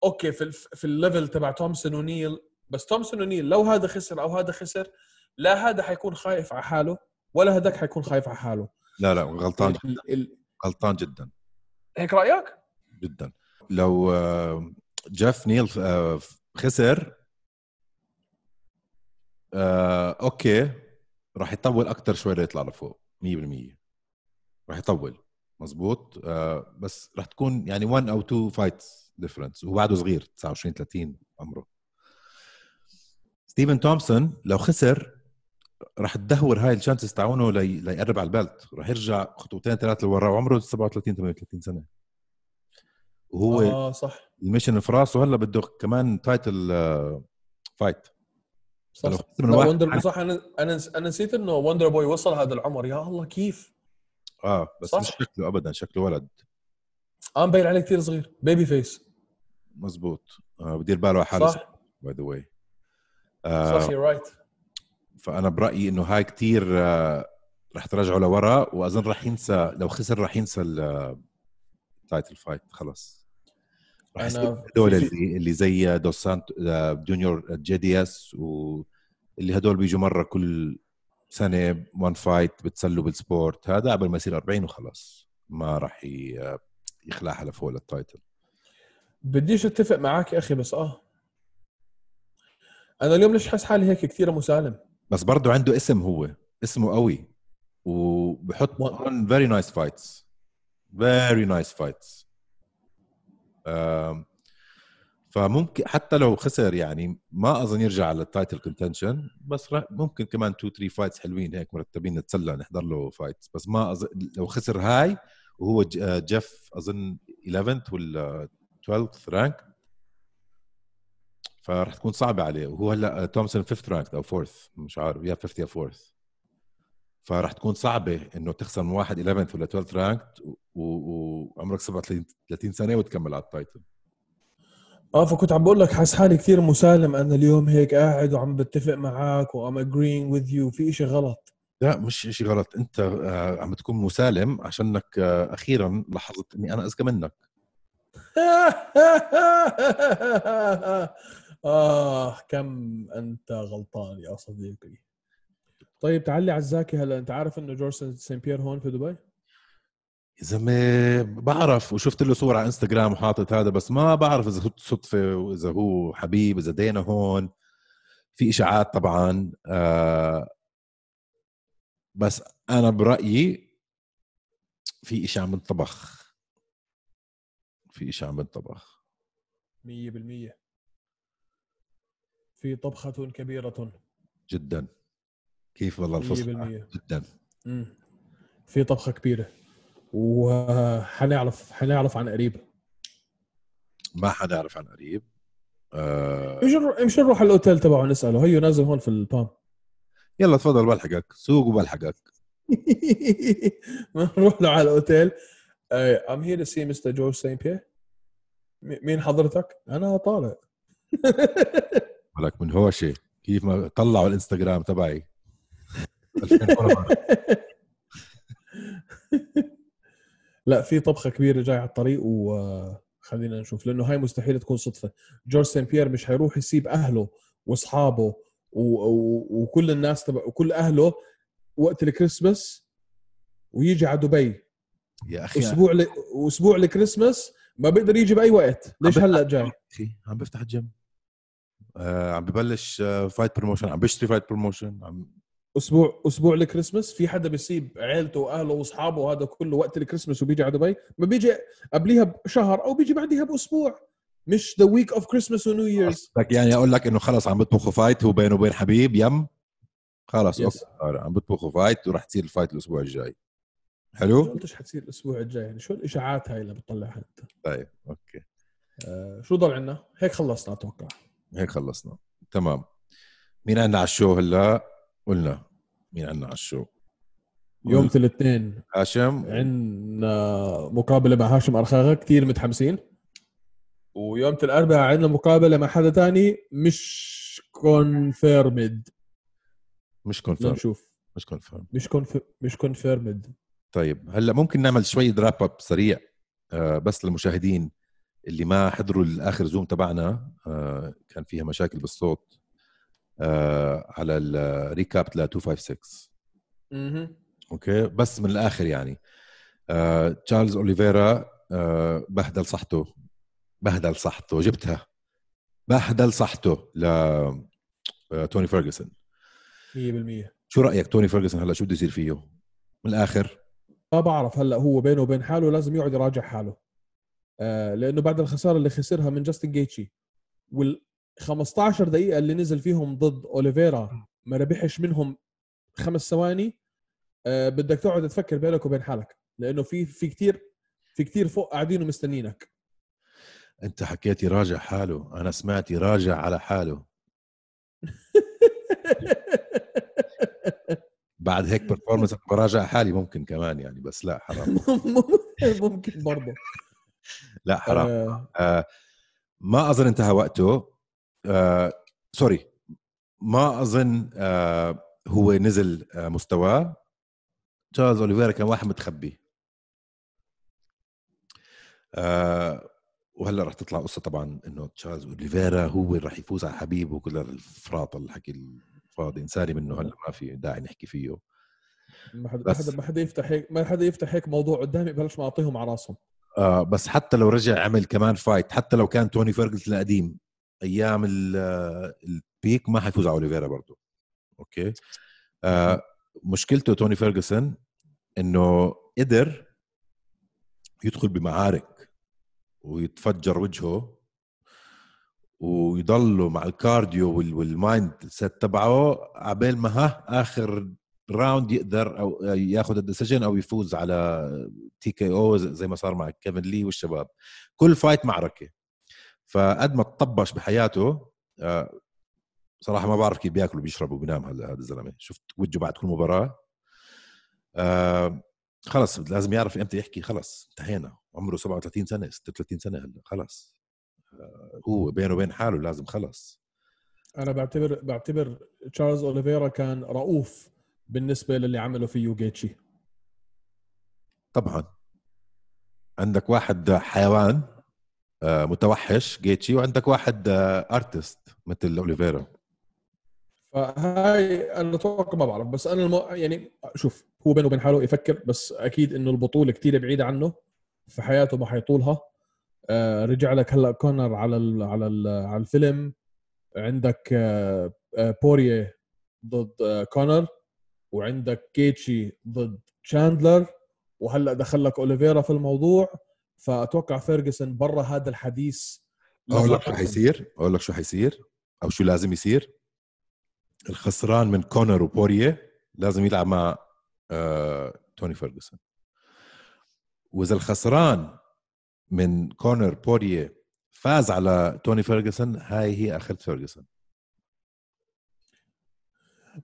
okay في. في ال level تبع تومسون ونيل بس تومسون ونيل لو هذا خسر أو هذا خسر لا هذا حيكون خايف على حاله ولا هذاك حيكون خايف على حاله. لا لا غلطان ال... ال... غلطان جدا. هيك رأيك؟ جدا. لو آه، جيف نيل آه، خسر آه، okay راح يطول أكثر شوي ليطلع لفوق 100% راح يطول مزبوط؟ بس راح تكون يعني 1 أو 2 fights difference وهو بعده صغير 29 30 عمره. ستيفن تومسون لو خسر راح تدهور هاي ال chances تاعونه لي... ليقرب على ال belt. راح يرجع خطوتين ثلاثة لورا وعمره 37 38 سنة. وهو آه صح. ال mission في راسه هلا بده كمان title آه، fight صح. من وندر صح. أنا أنا أنا نسيت إنه وندر بوي وصل هذا العمر. يا الله كيف؟ آه بس صح. مش شكله ابدا شكله ولد. آه مبين عليه كثير صغير. baby face مزبوط آه بدير باله على حاله صح. by the way صح you right فأنا برأيي إنه هاي كتير آه رح ترجعه لورا وأظن رح ينسى لو خسر رح ينسى ال title fight خلص. رح يصير هدول اللي, اللي زي دوس سانت آه، جونيور JDS واللي هدول بيجوا مرة كل سنة one fight بتسلوا بال sport هذا قبل ما يصير 40 وخلص. ما راح آه، يخلعها لفوق لل title بديش أتفق معك يا أخي بس آه. أنا اليوم ليش حاسس حالي هيك كثير مسالم؟ بس برضه عنده اسم هو اسمه قوي وبحط very nice fights very nice fights. آم، فممكن حتى لو خسر يعني ما أظن يرجع على ال title contention بس ممكن كمان 2 3 fights حلوين هيك مرتبين نتسلى نحضر له fights بس ما أظن لو خسر هاي وهو ج- آه، جيف أظن 11th ولا 12th rank فراح تكون صعبة عليه. وهو هلا تومسون 5th rank أو 4th مش عارف. يا 5th يا 4th فراح تكون صعبة إنه تخسر من واحد 11th ولا 12th rank وعمرك 37 30 سنة وتكمل على ال title آه فكنت عم بقول لك حاسس حالي كثير مسالم أنا اليوم هيك قاعد وعم بتفق معك و I'm agreeing with you. في إشي غلط. لا مش شيء غلط. أنت آه، عم تكون مسالم عشانك آه، أخيرا لاحظت إني أنا اذكى منك. آه كم أنت غلطان يا صديقي. طيب تعلي عزاكي هلا. أنت عارف إنه جورج سين بيير هون في دبي؟ يا زلمة بعرف وشفت له صور على إنستغرام وحاطط هذا بس ما بعرف إذا هو صدفة وإذا هو حبيب إذا دينا هون. في إشاعات طبعا آه بس أنا برأيي في إشي عم بنطبخ في اشي عم بنطبخ 100% في طبخة كبيرة. جدا. كيف والله الفصل؟ 100% جدا. مم. في طبخة كبيرة. وحنعرف حنعرف عن قريب. ما حدا يعرف عن قريب. آه مش نروح مش نروح على الأوتيل تبعه نسأله. هيو نازل هون في البام. يلا تفضل بلحقك. سوق وبلحقك. نروح له على الأوتيل. Uh, I'm here to see Mr. George St. Pierre م- مين حضرتك؟ أنا طالع ولك من هوشة كيف ما طلعوا الإنستغرام تبعي 2000 follower. لا في طبخة كبيرة جاي على الطريق وخلينا نشوف لأنه هاي مستحيل تكون صدفة جورج سين بيير مش حيروح يسيب أهله وأصحابه و... و... وكل الناس تبع وكل أهله وقت الكريسماس ويجي على دبي يا أخي. أسبوع ل... أسبوع الكريسماس ما بيقدر يجي بأي وقت. ليش هلأ جاي؟ أخي عم بفتح الجيم. آه عم ببلش آه fight promotion عم بشتري fight promotion عم أسبوع أسبوع الكريسماس في حدا بيسيب عيلته وأهله وأصحابه وهذا كله وقت الكريسماس وبيجي على دبي ما بيجي قبليها بشهر أو بيجي بعديها بأسبوع. مش the week of Christmas و New Year's يعني أقول لك إنه خلص عم بيطبخوا fight هو بينه وبين حبيب يم؟ خلص Yes. okay. صار عم بيطبخوا fight وراح تصير ال fight الأسبوع الجاي. حلو قلتش حتصير الأسبوع الجاي يعني. شو الإشاعات هاي اللي بتطلعها انت طيب okay. آه شو ضل عنا هيك خلصنا أتوقع. هيك خلصنا. تمام. مين عندنا على ال show هلا؟ قلنا مين عندنا على ال show. يوم الاثنين هاشم. عندنا مقابلة مع هاشم أرخاغا كثير متحمسين. ويوم الأربعاء عندنا مقابلة مع حدا تاني مش confirmed مش confirm نشوف. مش confirm مش conf... مش confirmed طيب هلأ ممكن نعمل شوي wrap up سريع آه، بس للمشاهدين اللي ما حضروا الآخر زوم تبعنا آه، كان فيها مشاكل بالصوت آه، على ال recap ل 256 أها. okay؟ بس من الآخر يعني. آه، تشارلز اوليفيرا آه، بهدل صحته. بهدل صحته جبتها. بهدل صحته ل توني فيرجسون 100% شو رأيك توني فيرجسون هلأ؟ شو بده يصير فيه؟ من الآخر ما بعرف هلا هو بينه وبين حاله لازم يقعد يراجع حاله. آه لأنه بعد الخسارة اللي خسرها من جاستن جيتشي وال 15 دقيقة اللي نزل فيهم ضد أوليفيرا ما ربحش منهم خمس ثواني آه بدك تقعد تفكر بينك وبين حالك لأنه في في كثير في كثير فوق قاعدين ومستنينك أنت حكيت يراجع حاله أنا سمعت يراجع على حاله. بعد هيك performance براجع حالي ممكن كمان يعني بس لا حرام. ممكن برضه. لا حرام. آه. آه ما أظن انتهى وقته. آه sorry ما أظن آه هو نزل آه مستواه. تشارلز أوليفيرا كان واحد متخبي. آه وهلأ رح تطلع قصة طبعا إنه تشارلز أوليفيرا هو اللي رح يفوز على حبيب وكل الفراط الحكي الفاضي انساني منه هلا ما في داعي نحكي فيه. ما حدا ما بس- حدا ما حدا يفتح هيك ما حدا يفتح هيك موضوع قدامي بلش ما أعطيهم على راسهم. آه بس حتى لو رجع عمل كمان fight حتى لو كان توني فيرجسون القديم أيام ال- ال peak ما حيفوز على أوليفيرا برضه okay؟ آه مشكلته توني فيرجسون إنه قدر يدخل بمعارك ويتفجر وجهه ويضله مع ال cardio وال- وال mindset تبعه عبال ما ها آخر round يقدر أو ياخذ ال decision أو يفوز على TKO زي ما صار مع كيفن لي والشباب. كل fight معركة. فقد ما تطبش بحياته آه، صراحة ما بعرف كيف بياكل وبيشرب وبينام هذا هذا الزلمة. شفت وجهه بعد كل مباراة. آه، خلص لازم يعرف إمتى يحكي خلص انتهينا. عمره 37 سنة 36 سنة هلا خلص. هو بينه وبين حاله لازم خلص. أنا بعتبر بعتبر تشارلز أوليفيرا كان رؤوف بالنسبة للي عمله فيه جيتشي طبعا. عندك واحد حيوان آه، متوحش جيتشي وعندك واحد artist مثل أوليفيرا. فهاي أنا أتوقع ما بعرف بس أنا الم... يعني شوف هو بينه وبين حاله يفكر بس أكيد إنه البطولة كتير بعيدة عنه في حياته ما حيطولها. آه رجع لك هلا كونر على ال... على ال... على الفيلم. عندك آه آه بوريه ضد آه كونر وعندك جيتشي ضد شاندلر وهلا دخل لك أوليفيرا في الموضوع. فأتوقع فيرجسون برا هذا الحديث أقول لك شو. حيصير؟ أقول لك شو حيصير؟ أو شو لازم يصير؟ الخسران من كونر وبوريه لازم يلعب مع آه، توني فيرجسون. وإذا الخسران من كونر بوريه فاز على توني فيرجسون هاي هي اخرة فيرجسون.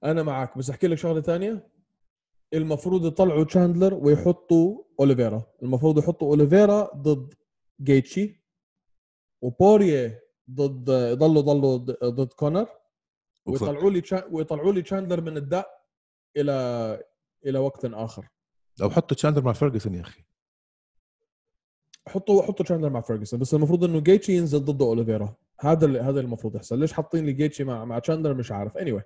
أنا معك بس أحكي لك شغلة ثانية المفروض يطلعوا تشاندلر ويحطوا أوليفيرا. المفروض يحطوا أوليفيرا ضد جيتشي وبوريه ضد يضلوا ضلوا ضد- كونر. ويطلعوا لي ويطلعوا لي تشاندلر من الداء إلى إلى وقت آخر. أو حطوا تشاندلر مع فيرجسون يا أخي. حطوا حطوا تشاندلر مع فيرجسون بس المفروض إنه جيتشي ينزل ضد اوليفيرا هذا اللي هذا المفروض يحصل. ليش حاطين لي جيتشي مع مع تشاندلر مش عارف. any anyway.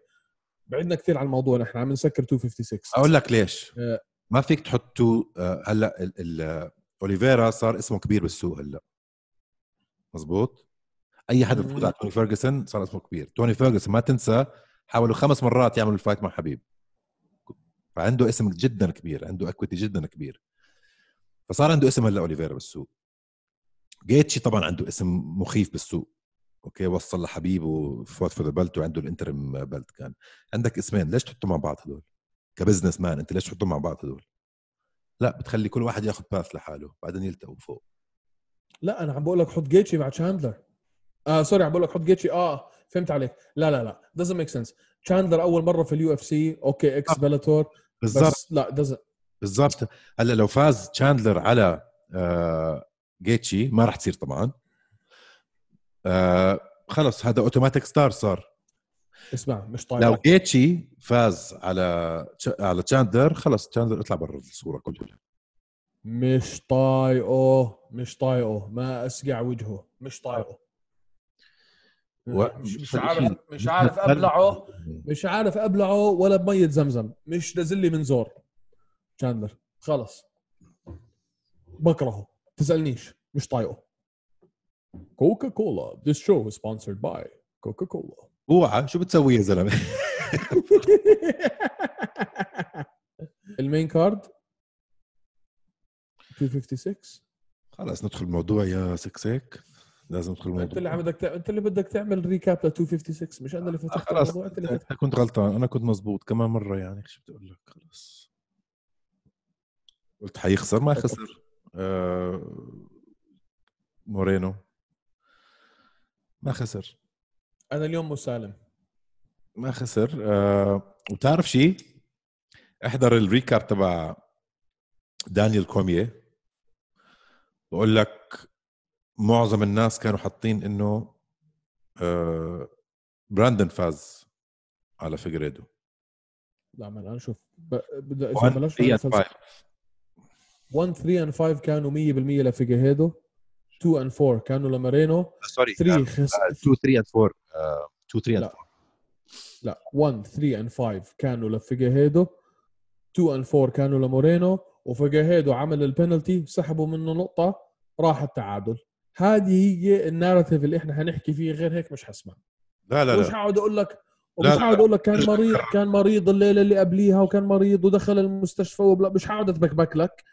بعدنا كثير عن الموضوع نحن عم نسكر 256 أقول لك ليش. آه. ما فيك تحطوا آه، هلأ اوليفيرا صار اسمه كبير بالسوق هلأ. مزبوط؟ أي حدا. بفوز على توني فيرجسون صار اسمه كبير. توني فيرجسون ما تنسى حاولوا خمس مرات يعملوا ال fight مع حبيب. فعنده اسم جدا كبير عنده equity جدا كبير. فصار عنده اسم هلا أوليفيرا بالسوق. جيتشي طبعا عنده اسم مخيف بالسوق. okay وصل لحبيب وفوت في ال belt وعنده ال interim belt كان. عندك اسمين ليش تحطوا مع بعض هدول؟ ك businessman أنت ليش تحطهم مع بعض هدول؟ لا بتخلي كل واحد ياخذ path لحاله بعدين يلتقوا فوق. لا أنا عم بقول لك حط جيتشي مع تشاندلر. آه sorry عم بقول لك حط جيتشي. آه فهمت عليك. لا لا لا doesn't make sense. تشاندلر أول مرة في ال UFC okay ex آه. بيلاتور بالضبط. بس لا doesn't بالضبط. هلأ لو فاز تشاندلر على آه جيتشي ما راح تصير طبعا. آه خلص هذا automatic star صار. اسمع مش لو طايقه جيتشي فاز على على تشاندلر خلص تشاندلر اطلع برا الصورة كلها. مش طايقه مش طايقه. ما أسقع وجهه. مش طايقه. و- مش, مش عارف مش عارف أبلعه. مش عارف أبلعه ولا بمية زمزم. مش نازل من زور. تشاندلر خلص بكرهه. تسألنيش. مش طايقه. كوكا كولا this show is sponsored by كوكا كولا اوعى. شو بتسوي يا زلمة؟ ال main card 256 خلص ندخل الموضوع يا سكسيك لازم ندخل الموضوع. انت اللي عم بدك انت اللي بدك تعمل recap ل 256 مش أنا اللي فتحت الموضوع انت اللي فتحت كنت غلطان. أنا كنت مزبوط كمان مرة يعني. شو بدي أقول لك؟ خلص قلت حيخسر ما خسر. آه مورينو. ما خسر. أنا اليوم مسالم ما خسر. آه وتعرف شيء إحضر الريكاب تبع دانيال كومية. بقول لك معظم الناس كانوا حاطين إنه آه براندن فاز على فيجريدو لا من أنا شوف ب- بدي 1 بلاش 3 and فلسفة. 5 1 3 and 5 كانوا 100% لفيجيهيدو. 2 and 4 كانوا لمارينو. sorry 3 خس... 2 3 and 4 2 3 and لا. 4 لا 1 3 and 5 كانوا لفيجيهيدو. 2 and 4 كانوا لمورينو وفيجيهيدو عمل البنالتي سحبوا منه نقطة راح التعادل. هذه هي ال narrative اللي إحنا حنحكي فيه غير هيك مش حسمع. لا لا مش لا هقعد أقول لك لا، ومش لا، هقعد أقول لك كان مريض كان مريض الليلة اللي قبليها وكان مريض ودخل المستشفى وبلا مش هقعد اتبكبك لك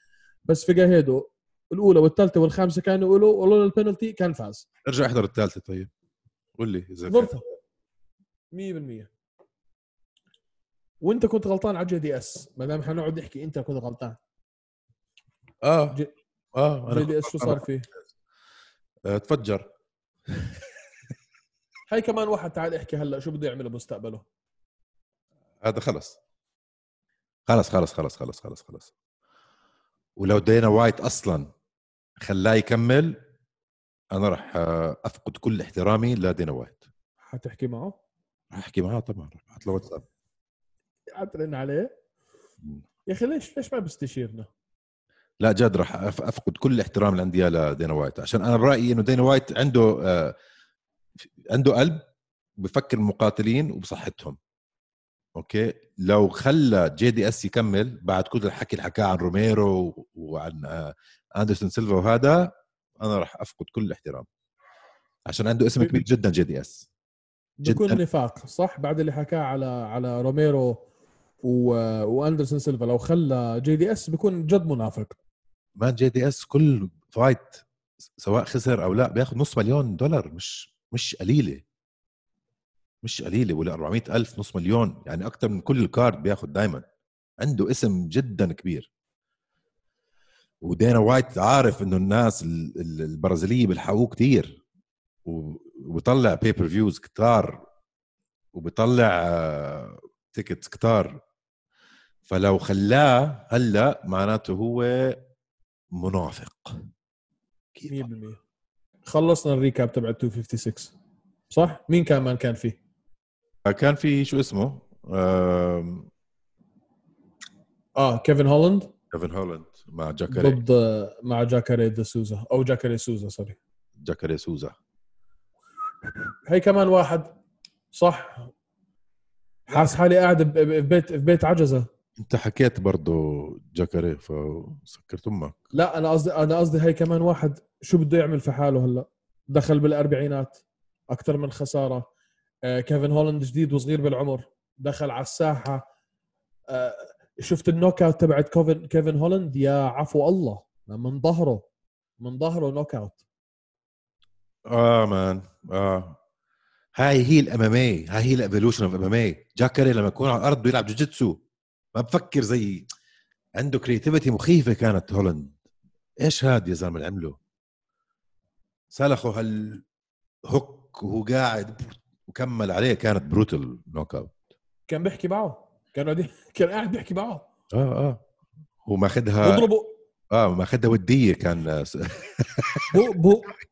بس فيجيهيدو الأولى والثالثة والخامسة كانوا يقولوا ولولا البنالتي كان فاز. ارجع احضر الثالثة طيب. قول لي إذا. حضرتها 100% وأنت كنت غلطان على جي دي إس ما دام حنقعد نحكي أنت كنت غلطان. آه. جي- آه جي دي إس شو صار فيه؟ آه، تفجر. هاي كمان واحد تعال احكي هلا شو بده يعمل بمستقبله. هذا خلص. خلص خلص خلص خلص خلص خلص. ولو دينا وايت أصلا خلاه يكمل أنا راح آه، أفقد كل احترامي لدينا وايت. حتحكي معه؟ راح احكي معاه طبعا راح أبعث له واتساب. حترن عليه. يا أخي ليش ليش ما بيستشيرنا؟ لا جد راح أفقد كل احترامي لدينا وايت. عشان أنا برأيي إنه دينا وايت عنده آه، عنده قلب بفكر المقاتلين وبصحتهم. أوكي؟ لو خلى جي دي اس يكمل بعد كل الحكي اللي حكاه عن روميرو وعن آه، أندرسون سيلفا وهذا أنا راح أفقد كل الاحترام. عشان عنده اسم كبير جدا جي دي اس جداً. نفاق صح؟ بعد اللي حكاه على على روميرو و... وأندرسون سيلفا لو خلى جي دي اس بيكون جد منافق. ما جي دي اس كل fight سواء خسر أو لا بياخذ نص مليون دولار مش مش قليلة. مش قليلة ولا 400 ألف نص مليون. يعني أكثر من كل ال card بياخذ دائما عنده اسم جدا كبير. ودينا وايت عارف إنه الناس ال- ال- البرازيليه بيلحقوه كثير وبيطلع pay-per-views كتار وبيطلع tickets كتار. فلو خلاه هلأ معناته هو منافق. كيف؟ 100% خلصنا ال recap تبع 256 صح؟ مين كمان كان فيه؟ كان في شو اسمه؟ آم، آه كيفن هولاند كيفن هولاند مع جاكاري. ضد مع جاكاري دي سوزا. أو جاكاري سوزا sorry. جاكاري سوزا. هي كمان واحد صح؟ حاس حالي قاعد ب- ب- في بيت في بيت عجزة. أنت حكيت برضه جاكاري فسكرت أمك. لا أنا قصدي أنا قصدي هي كمان واحد شو بده يعمل في حاله هلا؟ دخل بالأربعينات أكثر من خسارة. آه كيفن هولاند جديد وصغير بالعمر دخل على الساحة. آه شفت ال knockout تبعت كيفن كيفن هولاند يا عفو الله من ظهره من ظهره knockout. آه man آه. هاي هي ال MMA هاي هي ال evolution of MMA جاكاري لما يكون على الأرض بيلعب جوجيتسو ما بفكر زي عنده creativity مخيفة كانت هولاند إيش هاد يا زلمة اللي عمله؟ سلخه هال hook وهو قاعد وكمل عليه كانت brutal knockout كان بيحكي معه. كان قاعد كان قاعد بيحكي معه. آه آه. هو ماخذها بضربه آه ماخذها ودية كان. آه،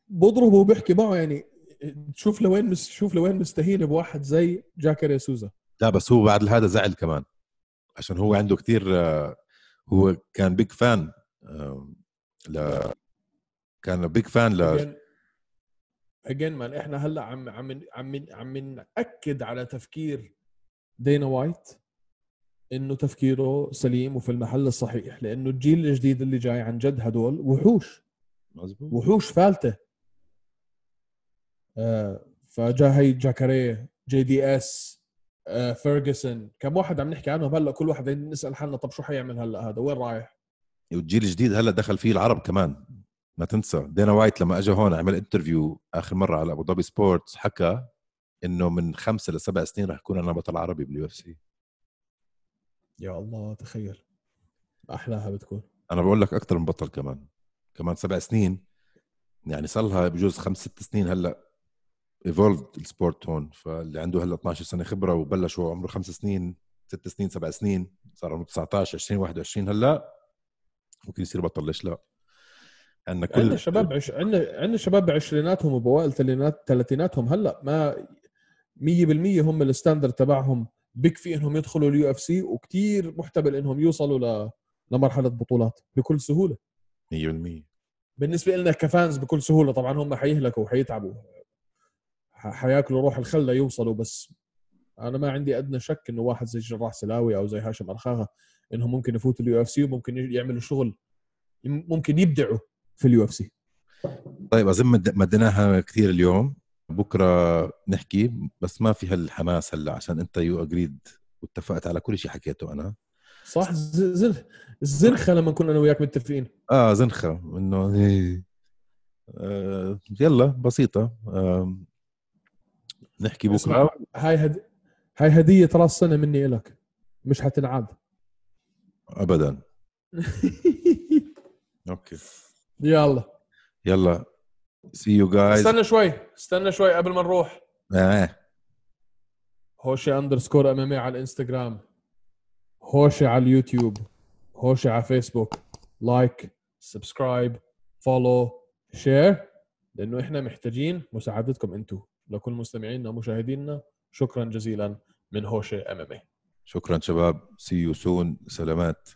بضربه وبيحكي معه يعني. شوف لوين مس شوف لوين مستهين بواحد زي جاكر سوزا لا بس هو بعد هذا زعل كمان. عشان هو عنده كثير هو كان big fan ل كان big fan ل again man إحنا هلأ عم عم عم عم نأكد على تفكير دينا وايت إنه تفكيره سليم وفي المحل الصحيح لأنه الجيل الجديد اللي جاي عن جد هدول وحوش. مزبوط وحوش فالتة. آه فجا هي جاكاري جي دي إس آه فيرجسون كم واحد عم نحكي عنهم هلأ كل واحد نسأل حالنا طب شو حيعمل هلأ؟ هذا وين رايح؟ والجيل الجديد هلأ دخل فيه العرب كمان. ما تنسى. دانا وايت لما اجى هون عمل interview آخر مرة على أبو ظبي Sports حكى إنه من خمسة لسبع سنين رح يكون أنا بطل عربي بال UFC يا الله تخيل. أحلاها بتكون. أنا بقول لك أكثر من بطل كمان. كمان سبع سنين. يعني صار لها بجوز خمس ست سنين هلأ evolved ال sport هون. فاللي عنده هلأ 12 سنة خبرة وبلش وهو عمره خمس سنين ست سنين سبع سنين صار عمره 19 20 21 هلأ. ممكن يصير بطل ليش لا؟ عندنا كل عندنا شباب عش... عندنا عندنا شباب بعشريناتهم وبأوائل ثلاثينات ثلاثيناتهم. هلأ ما 100% هم ال standard تبعهم. بكفي إنهم يدخلوا ال UFC وكثير محتمل إنهم يوصلوا ل... لمرحلة بطولات بكل سهولة. 100% بالنسبة لنا ك fans بكل سهولة طبعا هم حيهلكوا وحيتعبوا. ح- حياكلوا روح الخل ليوصلوا بس أنا ما عندي أدنى شك إنه واحد زي جراح سلاوي أو زي هاشم ارخاغا إنهم ممكن يفوتوا ال UFC وممكن يعملوا شغل ممكن يبدعوا. في ال UFC. طيب أظن مد- مديناها كثير اليوم. بكرة نحكي بس ما في هالحماس هلا عشان أنت you agreed واتفقت على كل شيء حكيته أنا. صح ز- زن الزنخه لما كنا أنا وياك متفقين. آه زنخة. إنه. آه يلا بسيطة. آه نحكي بكرة. هاي هد... هاي هدية راس سنة مني لك مش حتنعاد. ابدا. okay. يلا. يلا. سي يو جايز استنى شوي. استنى شوي قبل ما نروح. آه. هوشي underscore MM على الانستغرام هوشي على اليوتيوب. هوشي على فيسبوك like subscribe follow share لأنه إحنا محتاجين مساعدتكم أنتم لكل مستمعينا ومشاهدينا شكرا جزيلا من هوشي MM شكرا شباب. see you soon سلامات.